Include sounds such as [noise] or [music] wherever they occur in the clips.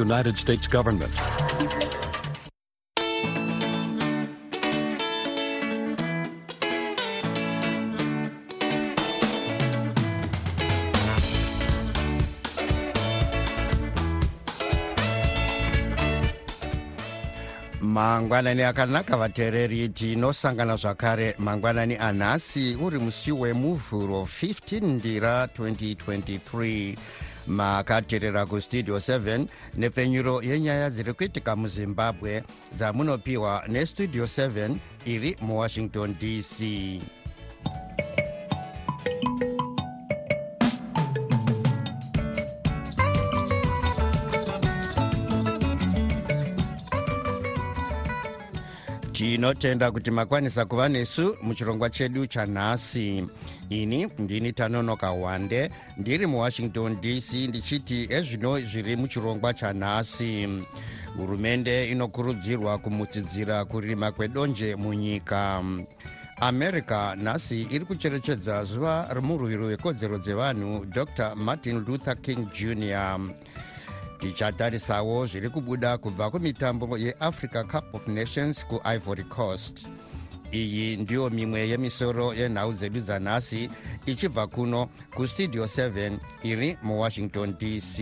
United States government. mangwanani akanaka vateereri tinosangana zvakare mangwanani anhasi uri musi wemuvhuro 15 ndira 2023 makateerera kustudio 7 nepfenyuro yenyaya dziri kuitika muzimbabwe dzamunopiwa nestudio 7 iri muwashington dc tinotenda kuti makwanisa kuva nesu muchirongwa chedu chanhasi. Ini ndini tanonoka wande ndiri muwashington dc ndichiti ezvino zviri muchirongwa chanhasi. Hurumende inokurudzirwa kumutsidzira kurima kwedonje munyika. America nhasi iri kucherechedza zuva remurwiro wekodzero dzevanhu dr martin luther king jr tichatarisawo zviri kubuda kubva kumitambo yeafrica cup of nations kuivory coast. Iyi ndiyo mimwe yemisoro yenhau dzedu dzanhasi ichibva kuno kustudio 7 iri muwashington dc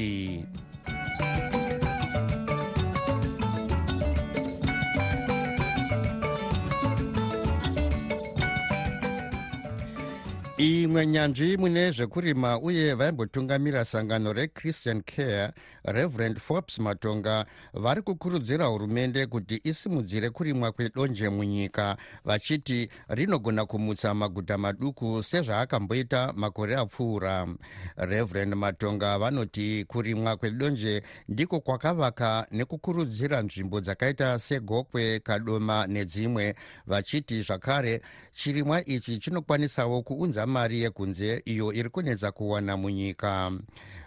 imwe nyanzvi mune zvekurima uye vaimbotungamira sangano rechristian care reverend forbes matonga vari kukurudzira hurumende kuti isimudzire kurimwa kwedonje munyika vachiti rinogona kumutsa maguta maduku sezvaakamboita makore apfuura. Reverend matonga vanoti kurimwa kwedonje ndiko kwakavaka nekukurudzira nzvimbo dzakaita segokwe kadoma nedzimwe vachiti zvakare chirimwa ichi chinokwanisawo kuunza mari yekunze iyo iri kunetsa kuwana munyika.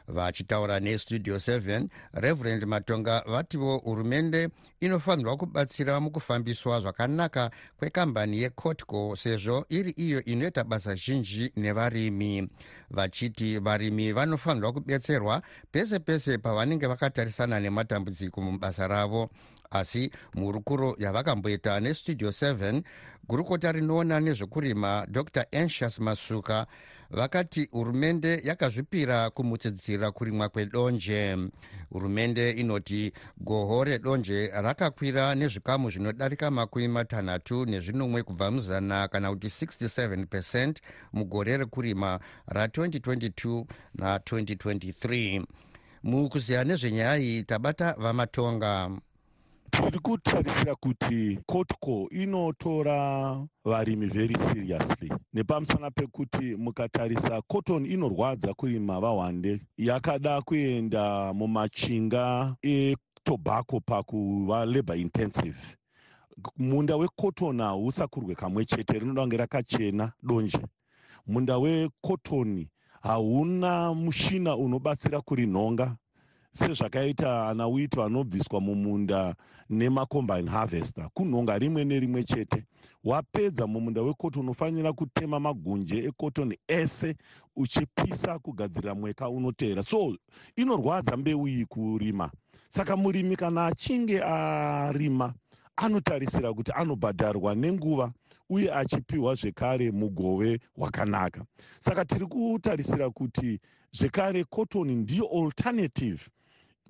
Vachitaura nestudio 7 reverend matonga vativo hurumende inofanirwa kubatsira mukufambiswa zvakanaka kwekambani yecotco sezvo iri iyo inoita basa zhinji nevarimi. Vachiti varimi vanofanirwa kubetserwa pese pese pavanenge vakatarisana nematambudziko mubasa ravo asi mhurukuro yavakamboita nestudio 7 gurukota rinoona nezvekurima dr. Ansius masuka vakati hurumende yakazvipira kumutsidzira kurimwa kwedonje. Hurumende inoti goho redonje rakakwira nezvikamu zvinodarika makumi matanhatu nezvinomwe kubva muzana kana kuti 67 percent mugore rekurima ra2022 na2023 mukuziya nezvenyaya iyi tabata vamatonga tiri kutarisira kuti cotco inotora varimi very seriously. Nepamusana pekuti mukatarisa cotton inorwadza kurima vahwande yakada kuenda mumachinga etobacco pakuva labour intensive. Munda wecotton hausakurwe kamwe chete rinoda kunge rakachena donje. Munda wecotton hauna mushina unobatsira kurinhonga sezvakaita ana wito anobviswa mumunda nemacombine harvester. Kunhonga rimwe nerimwe chete. Wapedza mumunda wecotton unofanira kutema magunje ecotton ese uchipisa kugadzirira mweka unoteera. So inorwadza mbeu iyi kurima. Saka murimi kana achinge arima anotarisira kuti anobhadharwa nenguva uye achipiwa zvekare mugove hwakanaka saka tiri kutarisira kuti zvekare cotton ndiyo alternative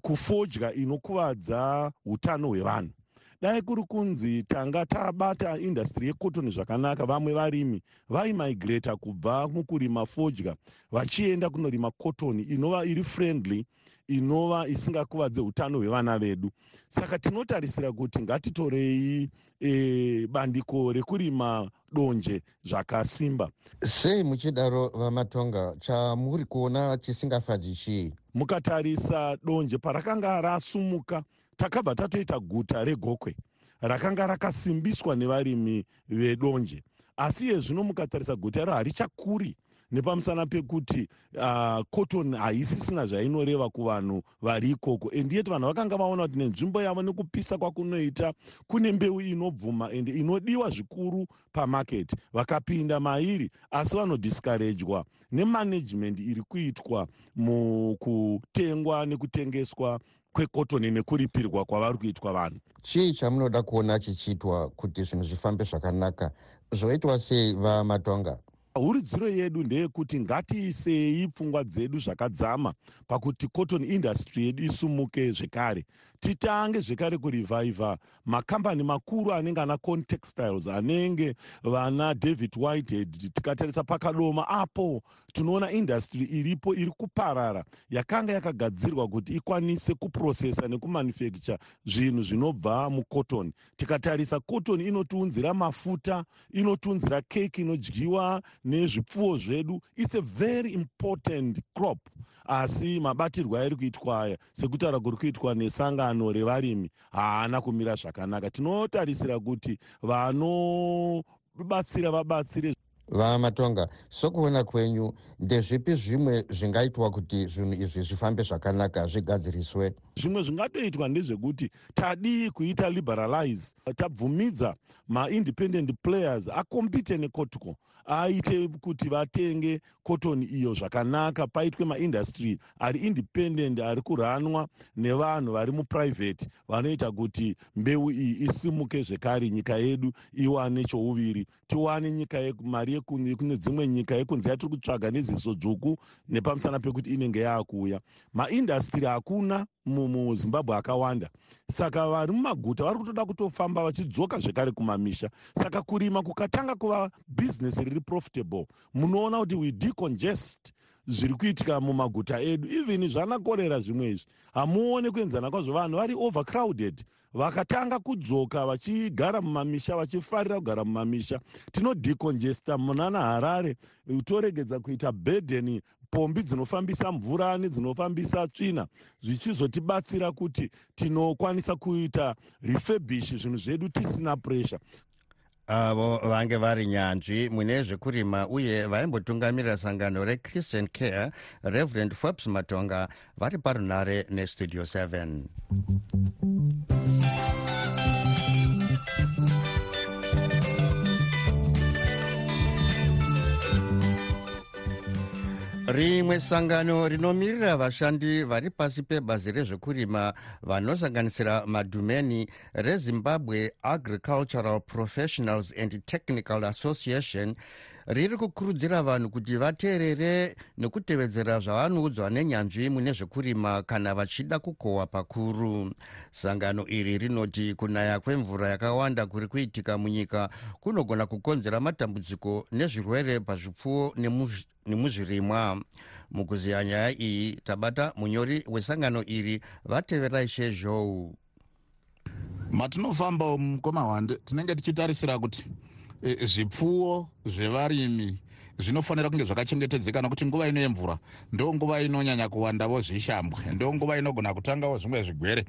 kufodya inokuvadza utano hwevanhu. Dai kuri kunzi tanga tabata indastry yecotton zvakanaka vamwe varimi vaimigrata kubva mukurima fodya vachienda kunorima cotton inova iri friendly inova isingakuvadze utano hwevana vedu. Saka tinotarisira kuti ngatitorei e, bandiko rekurima donje zvakasimba. Sei muchidaro vamatonga chamuri kuona chisingafadzi chii mukatarisa donje parakanga rasumuka takabva tatoita guta regokwe rakanga rakasimbiswa nevarimi vedonje. Asi yezvino mukatarisa guta iro harichakuri nepamusana pekuti uh, cotton haisisina zvainoreva kuvanhu vari ikoko. And yet vanhu vakanga vaona kuti nenzvimbo yavo nekupisa kwakunoita kune mbeu inobvuma ende inodiwa zvikuru pamaketi vakapinda mairi asi vanodiskarejwa nemanagement iri kuitwa mukutengwa nekutengeswa kwekotoni nekuripirwa kwavari kuitwa vanhu. Chii chamunoda kuona chichiitwa kuti zvinhu zvifambe zvakanaka? Zvoitwa sei vamatonga huridziro yedu ndeyekuti ngatiisei pfungwa dzedu zvakadzama pakuti cotton industry yedu isumuke zvekare titange zvekare kurivhaivha makambani makuru anenge ana contextiles anenge vana david whitehead tikatarisa pakadoma apo tinoona indastry iripo iri kuparara yakanga yakagadzirwa kuti ikwanise kuprocessa nekumanufacture zvinhu zvinobva mucotton tikatarisa cotton inotiunzira mafuta inotiunzira keki inodyiwa nezvipfuwo zvedu its a very important crop asi mabatirwo airi kuitwa aya sekutaura kuri kuitwa nesangano revarimi haana kumira zvakanaka. Tinotarisira kuti vanobatsira vabatsire. Vamatonga sokuona kwenyu ndezvipi zvimwe zvingaitwa kuti zvinhu izvi zvifambe zvakanaka zvigadziriswe? Zvimwe zvingatoitwa ndezvekuti tadii kuita liberalize tabvumidza maindependent players akompite necotco aite kuti vatenge kotoni iyo zvakanaka. Paitwe maindastry ari independent ari kuranwa nevanhu vari mupuraivhate vanoita kuti mbeu iyi isimuke zvekare nyika yedu iwane chouviri. Tiwane nyika mari yekune dzimwe nyika yekunze yatiri kutsvaga neziso dzvuku nepamusana pekuti inenge yaakuuya. Maindastry hakuna muzimbabwe akawanda. Saka vari mumaguta vari kutoda kutofamba vachidzoka zvekare kumamisha. Saka kurima kukatanga kuva bhizinesi riri profitable. Munoona kuti we decongest zviri kuitika mumaguta edu. Even zvanakorera zvimwe izvi hamuoni kuenzana kwazvo. Vanhu vari overcrowded vakatanga kudzoka vachigara mumamisha vachifarira kugara mumamisha. Tinodecongesta munana harare toregedza kuita bedeni pombi dzinofambisa mvura nedzinofambisa tsvina zvichizotibatsira kuti tinokwanisa kuita refurbish zvinhu zvedu tisina pressure avo vange vari nyanzvi mune zvekurima uye vaimbotungamirira sangano rechristian care reverend forbes matonga vari parunare nestudio 7 rimwe sangano rinomirira vashandi vari pasi pebazi rezvekurima vanosanganisira madhumeni rezimbabwe agricultural professionals and technical association riri kukurudzira vanhu kuti vateerere nekutevedzera zvavanoudzwa nenyanzvi mune zvekurima kana vachida kukohwa pakuru. Sangano iri rinoti kunaya kwemvura yakawanda kuri kuitika munyika kunogona kukonzera matambudziko nezvirwere pazvipfuwo nemuzvirimwa. Mukuziya nyaya iyi tabata munyori wesangano iri vateverai shezhou matinofamba mukomahwande tinenge tichitarisira kuti zvipfuwo zvevarimi zvinofanira kunge zvakachengetedzeka nokuti nguva ino yemvura ndo nguva inonyanya kuwandavo zvishambwe ndo nguva inogona kutangawo zvimwe zvigwere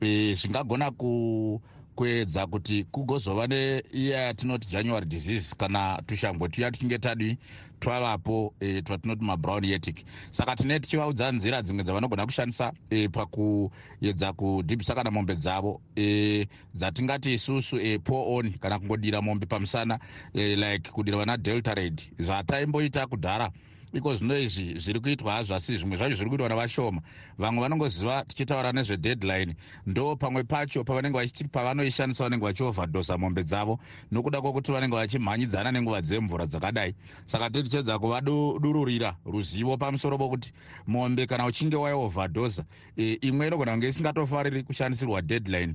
e, zvingagona ku kuedza kuti kugozova neiya yatinoti january disease kana tushambwe tuya tuchinge tadii twavapo e, twatinoti mabrown yetic saka tine tichivaudza nzira dzimwe dzavanogona kushandisa e, pakuedza kudhibhisa kana mombe dzavo e, dzatingati isusu e, pour on kana kungodira mombe pamusana e, like kudira vana delta raid zvataimboita kudhara iko zvino izvi zviri kuitwa hazvo asi zvimwe zvacho zviri kuitwa navashoma. Vamwe vanongoziva tichitaura nezvedeadline ndo pamwe pacho pavanenge vachiti pavanoishandisa vanenge vachiovhadosa mombe dzavo nokuda kwokuti vanenge vachimhanyidzana nenguva dzemvura dzakadai. Saka tiri tichedza kuvadururira ruzivo pamusoro pokuti mombe kana uchinge waiovhadosa e, imwe inogona kunge isingatofariri kushandisirwa deadline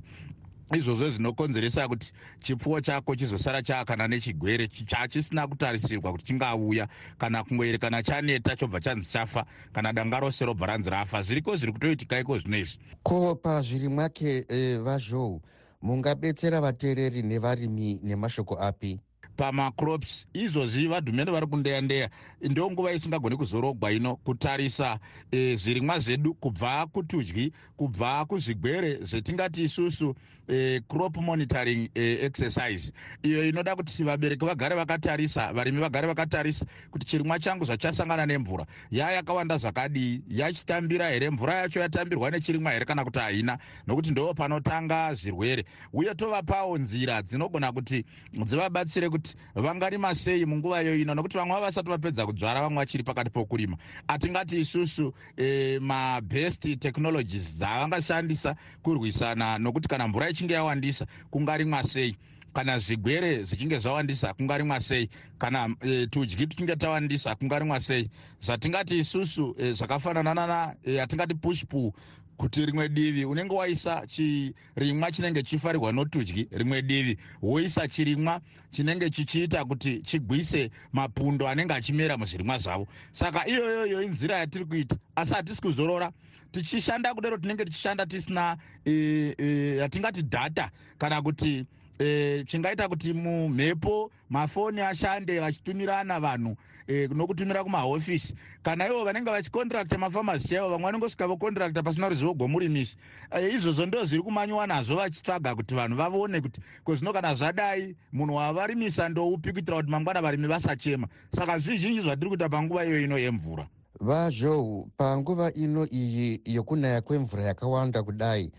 izvozvo zvinokonzeresa kuti chipfuwo chako chizosara chaakana nechigwere chachisina kutarisirwa kuti chingauya. Kana kungoere kana chaneta chobva chanzi chafa kana danga rose robva ranzi rafa zviriko zviri kutoitika iko zvino izvi? Ko pazviri mwake e, vazhou. Mungabetsera vateereri nevarimi nemashoko api pamacrops. Izvozvi vadhumene vari kundeya ndeya ndo nguva isingagoni kuzorogwa ino kutarisa e, zvirimwa zvedu kubva kutudyi kubva kuzvigwere zvetingati isusu e, crop monitoring e, exercise. Iyo inoda kuti vabereki vagare vakatarisa varimi vagare vakatarisa kuti chirimwa changu zvachasangana nemvura ya yakawanda zvakadii yachitambira here? Mvura yacho yatambirwa nechirimwa here kana kuti haina? Nokuti ndo panotanga zvirwere. Uye tovapawo nzira dzinogona kuti dzivabatsire kuti kuti vangarima sei munguva iyo ino? Nokuti vamwe vavasati vapedza kudzvara vamwe vachiri pakati pokurima. Hatingati isusu e, mabest technologies dzavangashandisa kurwisana nokuti kana mvura ichinge yawandisa kungarimwa sei? Kana zvigwere zvichinge zvawandisa kungarimwa sei? Kana e, tudyi tuchinge tawandisa kungarimwa sei? Zvatingati isusu e, zvakafanana nana e, pushpu kuti rimwe divi unenge waisa chirimwa chinenge chifarirwa notudyi rimwe divi. Woisa chirimwa chinenge chichiita kuti chigwise mapundo anenge achimera muzvirimwa zvavo. Saka iyoyoyo inzira yatiri kuita asi hatisi kuzorora. Tichishanda kudaro tinenge tichishanda tisina yatingati e, e, dhata kana kuti e, chingaita kuti mumhepo mafoni ashande vachitumirana vanhu e, nokutumira kumahofisi. Kana ivo vanenge vachikontrakta mafamasi chaivo vamwe vanongosvika vokontrakta pasina ruzivo gomurimisi e, izvozvo ndo zviri kumanyiwa nazvo vachitsvaga kuti vanhu vavone kuti kozvino kana zvadai munhu wavarimisa ndoupi kuitira kuti mangwana varimi vasachema. Saka zvizhinji zvatiri kuita panguva iyo ino yemvura. Vazhou panguva ino iyi yokunaya kwemvura yakawanda kudai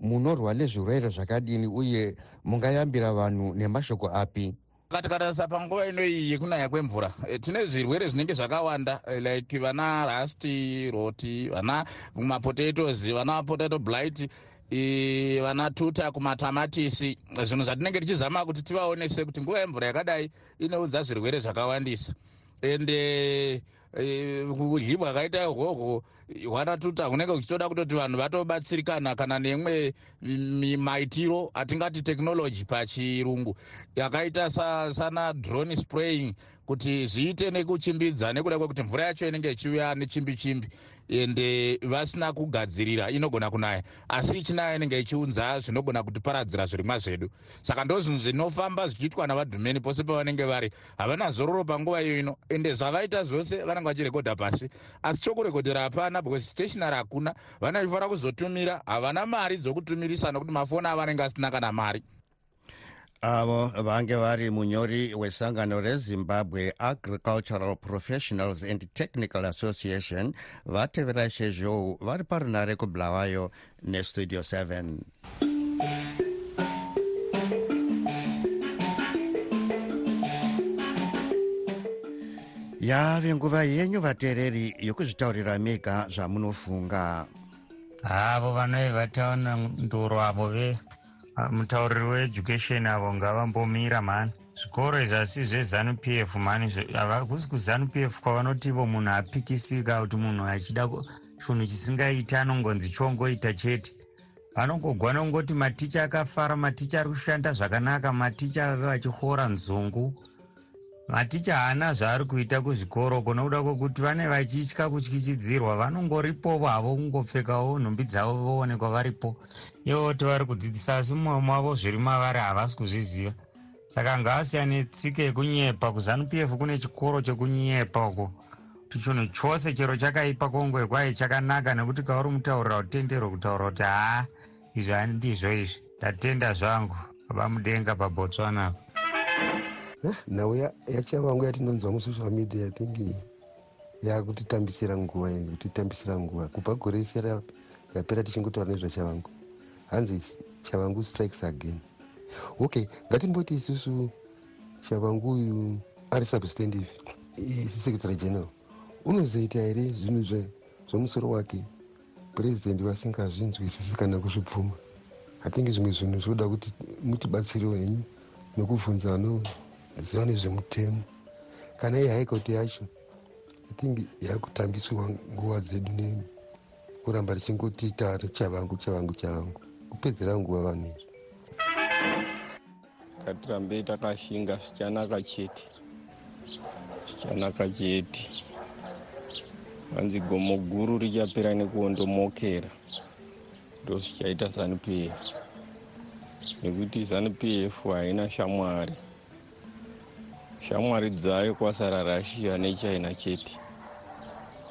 munorwa nezvirwere zvakadini uye mungayambira vanhu nemashoko api? Tikatatarisa panguva ino iyi yekunaya kwemvura. E, tine zvirwere zvinenge zvakawanda e, like vana rasti roti vana mapotatoes vana potato blight e, vana tuta kumatamatisi. Zvinhu zvatinenge tichizama kuti tivaonese kuti nguva yemvura yakadai inoudza zvirwere zvakawandisa. Ende kudyi bwakaita ihwohwo hwanatuta hunenge huchitoda kutoti vanhu vatobatsirikana kana neimwe maitiro atingati technology pachirungu. Yakaita sana drone spraying kuti zviite nekuchimbidza nekuda kwekuti mvura yacho inenge ichiuya nechimbi chimbi ende vasina kugadzirira inogona kunaya. Asi ichinaya inenge ichiunza zvinogona kutiparadzira zvirimwa zvedu. Saka ndo zvinhu zvinofamba zvichiitwa navadhumeni pose pavanenge vari. Havana zororo panguva iyo ino ende zvavaita zvose vanenge vachirekodha pasi. Asi chokurekodhera hapana because stationary hakuna. Vanofanira kuzotumira havana mari dzokutumirisa nokuti mafoni avanenge asina kana mari avo vange vari munyori wesangano rezimbabwe agricultural professionals and technical association vatevera shezhou vari parunare kubulawayo nestudio 7 yave nguva yenyu vateereri yokuzvitaurira mega zvamunofunga. Havo vanove vataona ndoro avo ve mutauriri weeducation avo ngavambomira mani zvikoro izvasi zvezanup f mani havakusi kuzanup f kwavanoti ivo munhu apikisika kuti munhu achida chinhu chisingaiti anongonzi chongoita chete. Vanongogwana kungoti maticha akafara maticha ari kushanda zvakanaka maticha vachixora nzungu maticha haana zvaari kuita kuzvikoro kunokuda kwokuti vane vachitya kutyichidzirwa vanongoripo vavo kungopfekawo nhumbi dzavo voonekwa varipo. Ivo kuti vari kudzidzisa asi mumwe mavo zviri mavari havasi kuzviziva. Saka ngavasiyane tsika yekunyepa kuzanup f kune chikoro chekunyepa uko. Kuti chinhu chose chero chakaipa kongwe kwai chakanaka nekuti kauri mutaurira kutenderwa kutaura kuti haa izvi handizvo izvi ndatenda zvangu. Baba mudenga pabotswanapo nhau yachavangu yatinonzwa musocial media i think yakutitambisira nguva ii kutitambisira nguva. Kubva gore rese rapera tichingotaura nezvachavangu hanzi chavangu strikes again. Okay ngatimboti isusu chavangu uyu ari substantive. Secretary general. Unozoita here zvinhu zvemusoro wake? Purezidendi vasingazvinzwisisi kana kuzvibvuma. Hatingi zvimwe zvinhu zvoda kuti mutibatsirewo henyu nekubvunza vano ziva nezvemutemo. Kana ihaikoti yacho ithink yakutambiswa nguva dzedu nekuramba richingotita chavangu chavangu chavangu kupedzera nguva vanhu izvi ngatirambei takashinga zvichanaka chete zvichanaka chete. Vanzi gomo guru richapera nekuondomokera ndo zvichaita zanup f. Nekuti zanup f haina shamwari shamwari dzayo kwasara russia nechina chete.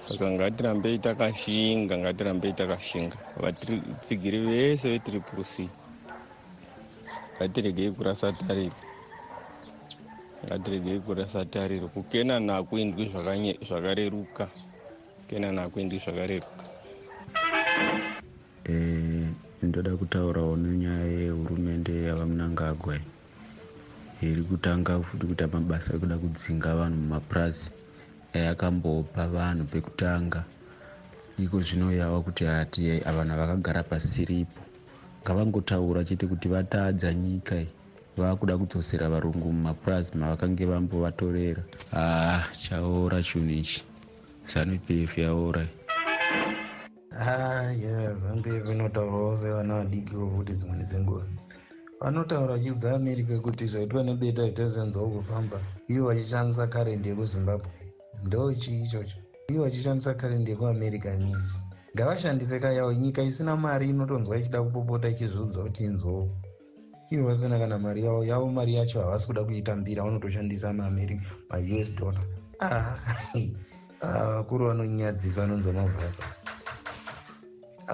Saka ngatirambei takashinga ngatirambei takashinga. Vatsigiri vese vetriple c. Ngatiregei kurasa tariro. Ngatiregei kurasa tariro. Kukenana hakuendwi zvakareruka. Kukenana hakuendwi zvakareruka. Ndoda kutaurawo nenyaya yehurumende yavamunangagwa iri kutanga futi kuita mabasa ekuda kudzinga vanhu mumapurazi ayakambopa vanhu pekutanga. Iko zvino yava kuti hati vanhu vakagara pasiripo. Ngavangotaura chete kuti vatadza nyika vava kuda kudzosera varungu mumapurazi mavakange vambovatorera. Haa chaora chinhu ichi. Zanupf yaora haya zanupf inotaurawo sevana vadikio futi dzimweni dzenguva vanotaura vachibva america kuti zvaitwa nebeta itazenzawo kufamba ivo vachishandisa karendi yekuzimbabwe. Ndo chii ichocho? Ivo vachishandisa karendi yekuamerica nyingi. Ngavashandise kayawo nyika isina mari inotonzwa ichida kupopota ichizvudza kuti inzou ivo vasina kana mari yavo yavo mari yacho havasi kuda kuitambira vanotoshandisa maamerica maus dollar. Ah, [laughs] ah, vakuru ah, vanonyadzisa vanonzwa mavhasa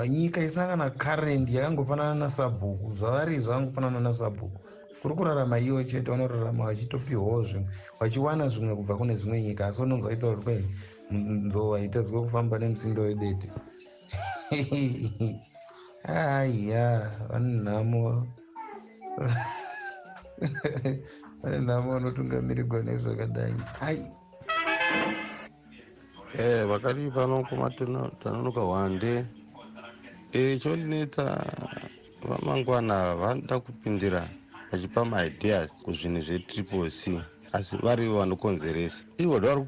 nyika isina kana karendi yakangofanana nasabhuku. Zvavari zvakangofanana nasabhuku. Kuri kurarama iwo chete vanorarama vachitopiwawo zvimwe vachiwana zvimwe kubva kune dzimwe nyika asi unonzwa itaura kwei nzova itedzwe kufamba nemusindo webete [laughs] aiya vane nhamo. [laughs] Vane nhamo vanotungamirirwa nezvakadai. Ai e vakati panokuma tanonoka hwande e chondinetsa vamangwana vanoda kupindira vachipa maideas kuzvinhu zvetriple c asi varivo vanokonzeresa. Ivo vari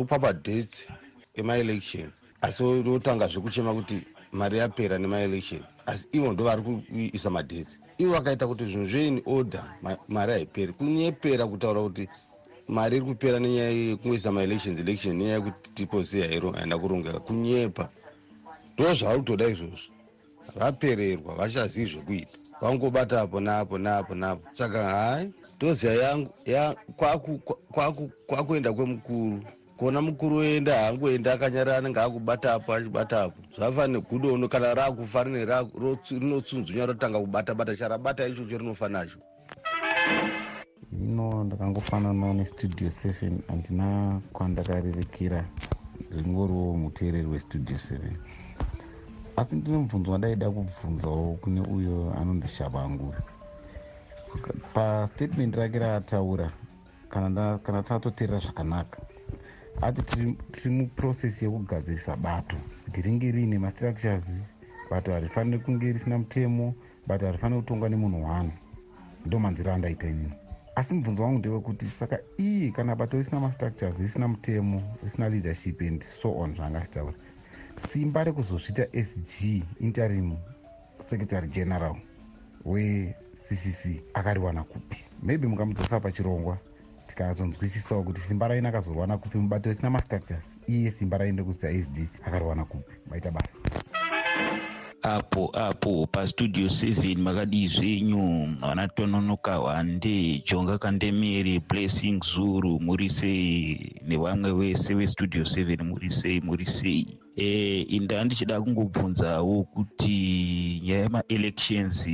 kupa madhets emaelections asi votanga zvekuchema kuti mari yapera nemaelections asi ivo ndo vari kuisa madhets ivo vakaita kuti zvinhu zvein order mari haiperi. Kunyepera kutaura kuti mari iri kupera nenyaya yekungoisa maelections election nenyaya yekuti triple c haina kurongeka. Kunyepa ndo zvavari kutoda izvozvo vapererwa vachazivi zvekuita. Vangobata apo naapo naapo naapo saka hai toziya yangu kwakuenda kwemukuru. Kona mukuru oenda haangoenda akanyarara anenge akubata apo achibata apo. Zvafanira gudo uno kana raakufa rinotsunzunya rotanga kubata bata charabata ichocho rinofanacho ino ndakangofananawo nestudio seven handina kwandakarirekera ringoriwo muteereri westudio seven asi ndine mubvunzo wandaida kubvunzawo kune uyo anonzi shavangu pastatement rake raataura kana tatoteerera zvakanaka ati tiri muprocess yekugadzirisa bato. Kuti ringe riine mastructures bato harifaniri kunge risina mutemo bato harifaniri kutongwa nemunhu one ndo manziro andaita inini. Asi mubvunzo wangu ndewekuti saka iye kana bato risina mastructures risina mutemo risina leadership and so on zvaangachitaura simba rekuzosvita sg interim secretary general weccc akariwana kupi maybe mungamudzosa pachirongwa tikazonzwisisawo kuti simba raina akazoriwana kupi mubato risina mastructures iye simba rainde kuzita sd akariwana kupi maita basa apo apo pastudio 7 makadii zvenyu. Vana tononoka hwande jonga kandemere blessing zuru muri sei. Nevamwe vese vestudio 7 muri sei muri sei inda ndichida kungobvunzawo kuti nyaya yemaelections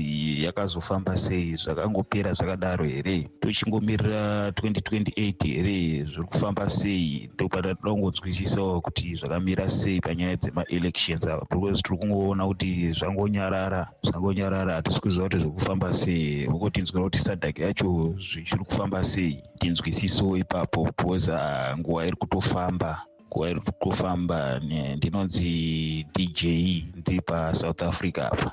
yakazofamba sei zvakangopera zvakadaro here? Tochingomira 2028 here zviri kufamba sei? Ndopata toda kungonzwisisawo kuti zvakamira sei panyaya dzemaelections apa because tiri kungoona kuti zvangonyarara zvangonyarara hatisi kuziva kuti zviri kufamba sei. Uko tinzwira kuti sadhaki yacho zvichiri kufamba sei? Tinzwisisowo ipapo because nguva iri kutofamba kufamba ndinonzi dj ndiri pasouth africa apa.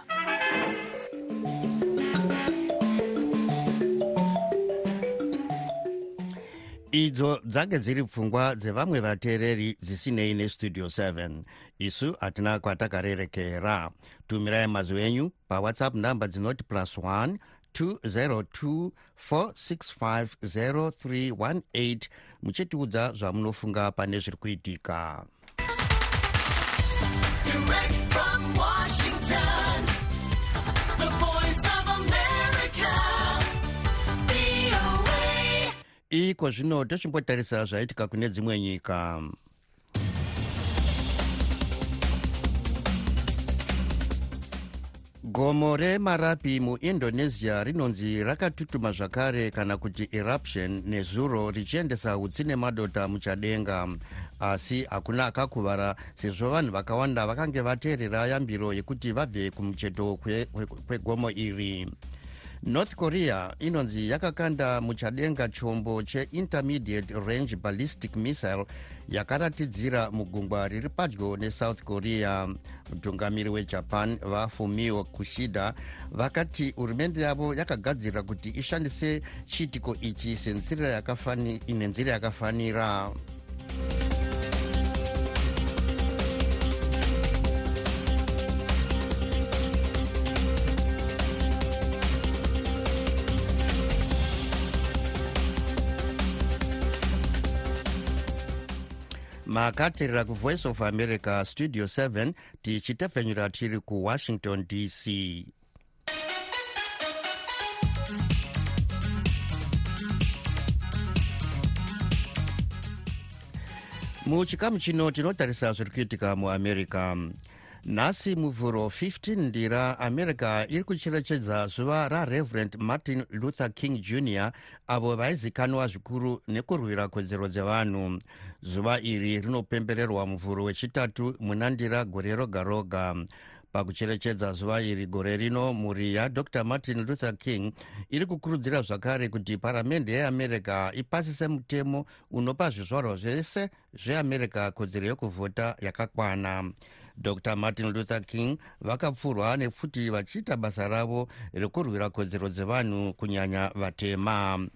Idzo dzange dziri pfungwa dzevamwe vateereri dzisinei nestudio 7 isu hatina kwatakarerekera. Tumirai mazwi enyu pawhatsapp nhamba dzinoti plus 1 202465038 muchitiudza zvamunofunga pane zviri kuitika iko zvino tochimbotarisa zvaitika kune dzimwe nyika gomo remarapi muindonesia rinonzi rakatutuma zvakare kana kuti eruption nezuro richiendesa utsi nemadota muchadenga. Asi hakuna akakuvara sezvo vanhu vakawanda vakange vateerera yambiro yekuti vabve kumucheto kwegomo iri north korea inonzi yakakanda muchadenga chombo cheintermediate range ballistic missile yakaratidzira mugungwa riri padyo nesouth korea. Mutungamiri wejapan vafumio kushida vakati hurumende yavo yakagadzirira kuti ishandise chiitiko ichi nenzira yakafanira makateerera kuvoice of america studio 7 tichitepfenyura tiri kuwashington dc muchikamu chino tinotarisa zviri kuitika muamerica nhasi muvhuro 15 ndira america iri kucherechedza zuva rareverend martin luther king jr avo vaizikanwa zvikuru nekurwira kodzero dzevanhu. Zuva iri rinopembererwa muvhuro wechitatu muna ndira gore roga roga. Pakucherechedza zuva iri gore rino mhuri yadr martin luther king iri kukurudzira zvakare kuti paramende yeamerica ipasise mutemo unopa zvizvarwa zvese zveamerica kodzero yekuvhota yakakwana dr. Martin luther king vakapfurwa nekuti vachiita basa ravo rekurwira kodzero dzevanhu kunyanya vatema.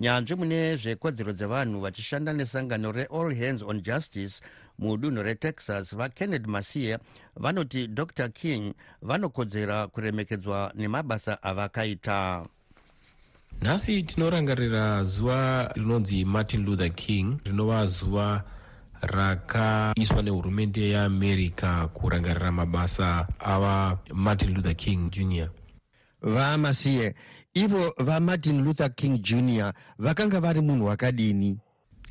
Nyanzvi mune zvekodzero dzevanhu vachishanda nesangano reall hands on justice mudunhu retexas vakennedy masiye vanoti dr. King vanokodzera kuremekedzwa nemabasa avakaita. Nhasi tinorangarira zuva rinonzi martin luther king rinova zuva rakaiswa nehurumende yeamerica kurangarira mabasa ava martin luther king jr vamasiye ivo vamartin luther king jr vakanga vari munhu wakadini?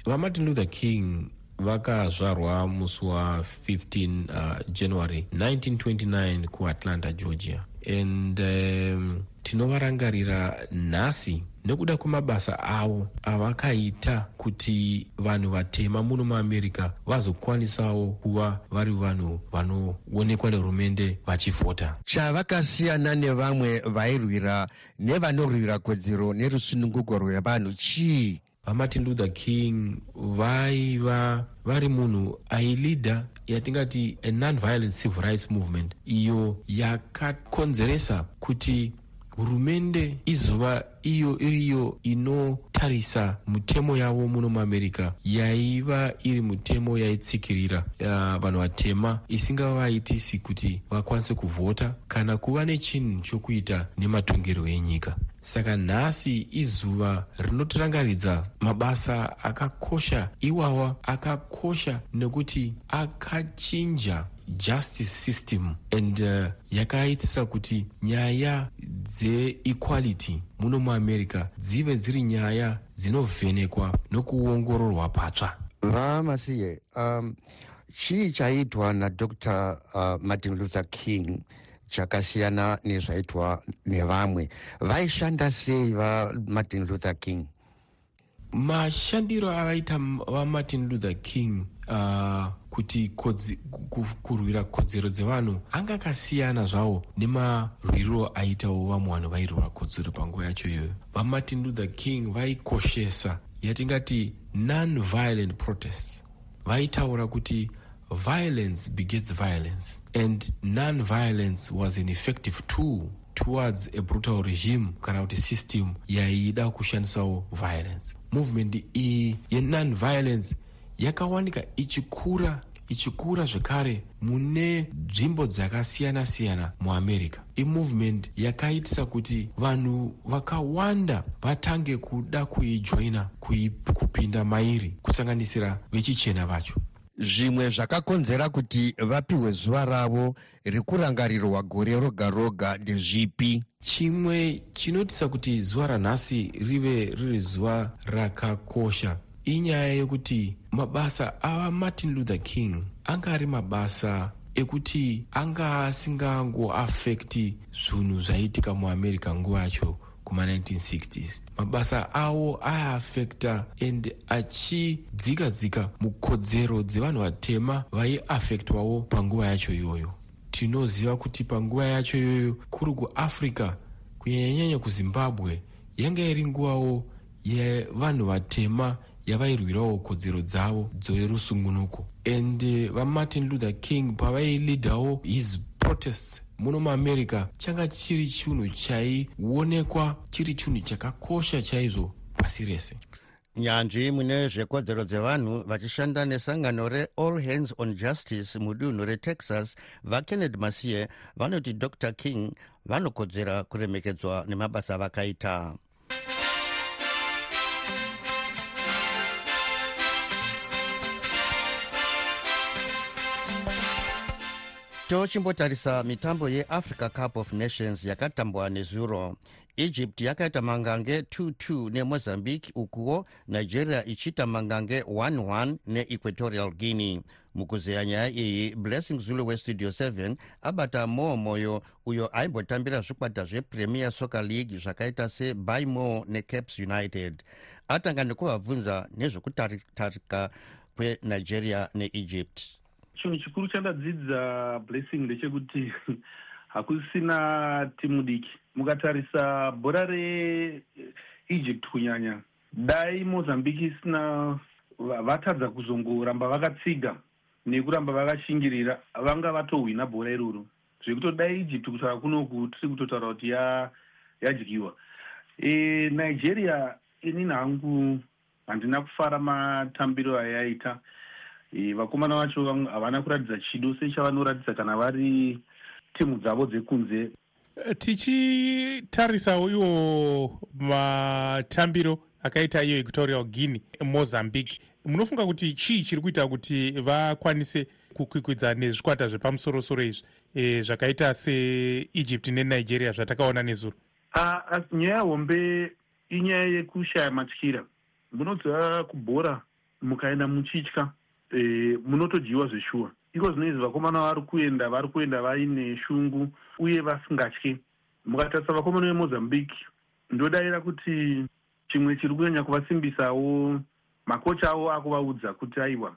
Vamartin luther king vakazvarwa musi wa15 uh, january 1929 kuatlanta georgia. And um, tinovarangarira nhasi nekuda kwemabasa avo avakaita kuti vanhu vatema muno muamerica vazokwanisawo kuva vari vanhu vanoonekwa nehurumende vachivhota. Chavakasiyana nevamwe vairwira nevanorwira kodzero nerusununguko rwevanhu chii? Vamartin luther king vaiva vari munhu ailidha yatingati a non-violent civil rights movement. Iyo yakakonzeresa kuti hurumende izova iyo iriyo inotarisa mutemo yavo muno muamerica yaiva iri mutemo yaitsikirira vanhu vatema. Isingavaitisi kuti vakwanise kuvhota kana kuva nechinhu chokuita nematongerwo enyika. Saka nhasi izuva rinotirangaridza mabasa akakosha iwawa akakosha nekuti akachinja justice system and uh, yakaitisa kuti nyaya dzeequality muno muamerica dzive dziri nyaya dzinovhenekwa nokuongororwa patsva. Vamasiye um, chii chaitwa nadr uh, martin luther king chakasiyana nezvaitwa nevamwe? Vaishanda sei vamartin luther king? Mashandiro avaita vamartin luther king uh, kuti kurwira kodzero dzevanhu anga akasiyana zvawo nemarwiriro aitawo vamwe vanhu vairwira kodzero panguva yacho iyoyo. Vamartin luther king vaikoshesa yatingati non-violent protests. Vaitaura kuti violence begets violence and non-violence was an effective tool towards a brutal regime kana kuti system yaida kushandisawo violence. Movement iyi yenon-violence yakawanika ichikura ichikura zvekare mune nzvimbo dzakasiyana-siyana muamerica. Imovement yakaitisa kuti vanhu vakawanda vatange kuda kuijoina kupinda mairi kusanganisira vechichena vacho. Zvimwe zvakakonzera kuti vapiwe zuva ravo rekurangarirwa gore roga roga ndezvipi? Chimwe chinotisa kuti zuva ranhasi rive riri zuva rakakosha inyaya yekuti mabasa avamartin luther king anga ari mabasa ekuti anga asingangoafekti zvinhu zvaiitika muamerica nguva yacho kuma-1960s mabasa avo aiafekta and achidzika dzika mukodzero dzevanhu vatema vaiafektwawo panguva yacho iyoyo. Tinoziva kuti panguva yacho iyoyo kuri kuafrica kunyanyanyanya kuzimbabwe yanga iri nguvawo yevanhu vatema yavairwirawo kodzero dzavo dzerusungunuko and vamartin luther king pavailidhawo his protests muno muamerica changa chiri chinhu chaionekwa chiri chinhu chakakosha chaizvo pasi rese. Nyanzvi mune zvekodzero dzevanhu vachishanda nesangano reall hands on justice mudunhu retexas vakennedy masiye vanoti dr king vanokodzera kuremekedzwa nemabasa vakaita tochimbotarisa mitambo yeafrica cup of nations yakatambwa nezuro. Egypt yakaita mangange 22 nemozambique ukuwo nigeria ichiita mangange 11 neequatorial guinea. Mukuzeya nyaya iyi blessing zulu westudio 7 abata mo moyo uyo aimbotambira zvikwata zvepremier soccer league zvakaita sebymo necaps united. Atanga nekuvabvunza nezvekutarika kwenigeria neegypt chinhu chikuru chandadzidza blessing ndechekuti [laughs] hakusina timu diki. Mukatarisa bhora reegypt kunyanya dai mozambique isina vatadza kuzongoramba vakatsiga nekuramba vakashingirira vanga vatohwina bhora iroro. Zvekutodai egypt kutaura kunoku tiri kutotaura kuti yadyiwa. E, nigeria inini hangu handina kufara matambiro ayaita e, vakomana vacho havana kuratidza chido sechavanoratidza kana vari timu dzavo dzekunze. Tichitarisawo iwo matambiro akaita iyo equatorial guinea mozambique. Munofunga kuti chii chiri kuita kuti vakwanise kukwikwidza nezvikwata zvepamusorosoro izvi e, zvakaita seegypt nenigeria zvatakaona nezuro? Nyaya hombe inyaya yekushaya matyira. Munodziva kubhora mukaenda muchitya e, munotojiwa zveshuwa. Iko zvinoizvi vakomana vari kuenda vari kuenda vaine shungu uye vasingatyi. Mukatarisa vakomana vemozambique ndodayira kuti chimwe chiri kunyanya kuvasimbisawo makocha avo akuvaudza kuti aiwa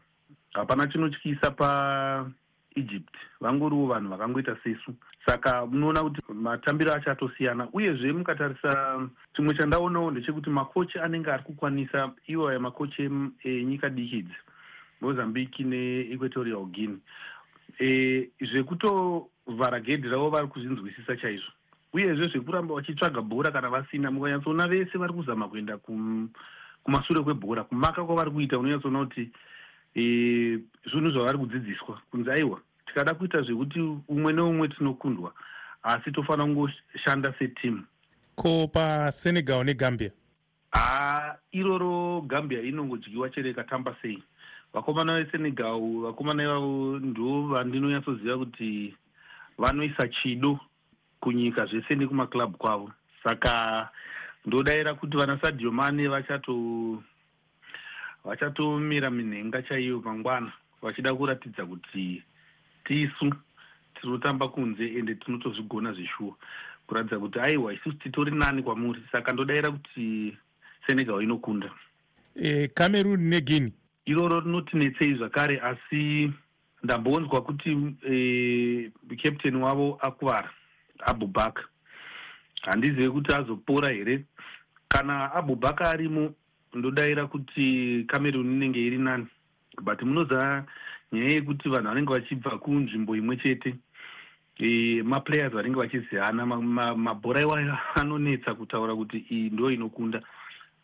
hapana chinotyisa paegypt. Vangoriwo vanhu vakangoita sesu. Saka munoona kuti matambiro acho atosiyana uyezve mukatarisa chimwe chandaonawo ndechekuti makochi anenge ari kukwanisa iwo aya makochi enyika diki idzi mozambique neequatorial guinea. E, zvekutovhara gedhi ravo vari kuzvinzwisisa chaizvo. Uyezve zvekuramba vachitsvaga bhora kana vasina mukanyatsoona vese vari kuzama kuenda kumashure kwebhora kumaka kwavari kuita unonyatsoona kuti e, zvinhu zvavari kudzidziswa. Kunzi aiwa tikada kuita zvekuti umwe neumwe tinokundwa asi tofanira kungoshanda setimu ko pasenegal negambia? Ha iroro gambia inongodyiwa chere ikatamba sei vakomana vesenegal vakomana ivavo ndo vandinonyatsoziva kuti vanoisa chido kunyika zvese nekumaklabhu kwavo. Saka ndodayira kuti vana sadio mane vachato vachatomira minhenga chaiyo mangwana vachida kuratidza kuti tisu tinotamba kunze ende tinotozvigona zveshuwa. Kuratidza kuti aiwa isusu titori nani kwamuri. Saka ndodayira kuti senegal inokunda. E, cameroon neguinea iroro rinotinetsei zvakare asi ndambonzwa kuti e, captain wavo akuvara abubaka handizive kuti azopora here. Kana abubaka arimo ndodayira kuti cameron inenge iri nani. But munoziva nyaya yekuti vanhu vanenge vachibva kunzvimbo imwe chete e, maplayers vanenge vachiziyana mabhora ma, ma iwayo anonetsa kutaura kuti iyi ndo inokunda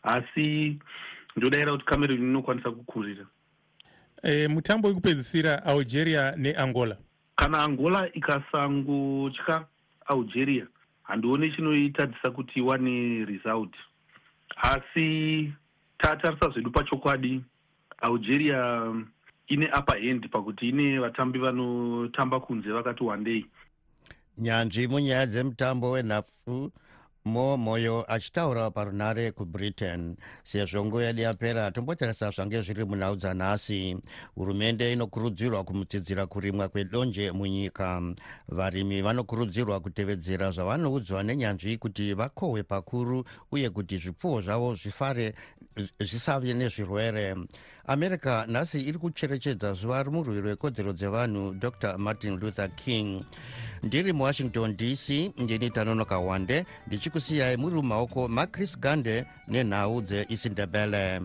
asi ndodayira kuti cameron inokwanisa kukurira. E, mutambo wekupedzisira algeria neangola kana angola ikasangotya algeria handioni chinoitadzisa kuti iwane result. Asi tatarisa zvedu pachokwadi algeria ine upper hand pakuti ine vatambi vanotamba kunze vakati wandei. Nyanzvi munyaya dzemutambo wenhapfu mo moyo achitaura parunare kubritain sezvo nguva yedu yapera tombotarisa zvange zviri munhau dzanhasi hurumende inokurudzirwa kumutsidzira kurimwa kwedonje munyika. Varimi vanokurudzirwa kutevedzera zvavanoudzwa nenyanzvi kuti vakohwe pakuru uye kuti zvipfuwo zvavo zvifare zvisave nezvirwere america nhasi iri kucherechedza zuva remurwi rwekodzero dzevanhu dr. Martin luther king. Ndiri muwashington dc ndini tanonoka wande ndichikusiyai muri mumaoko macris gande nenhau dzeisindebele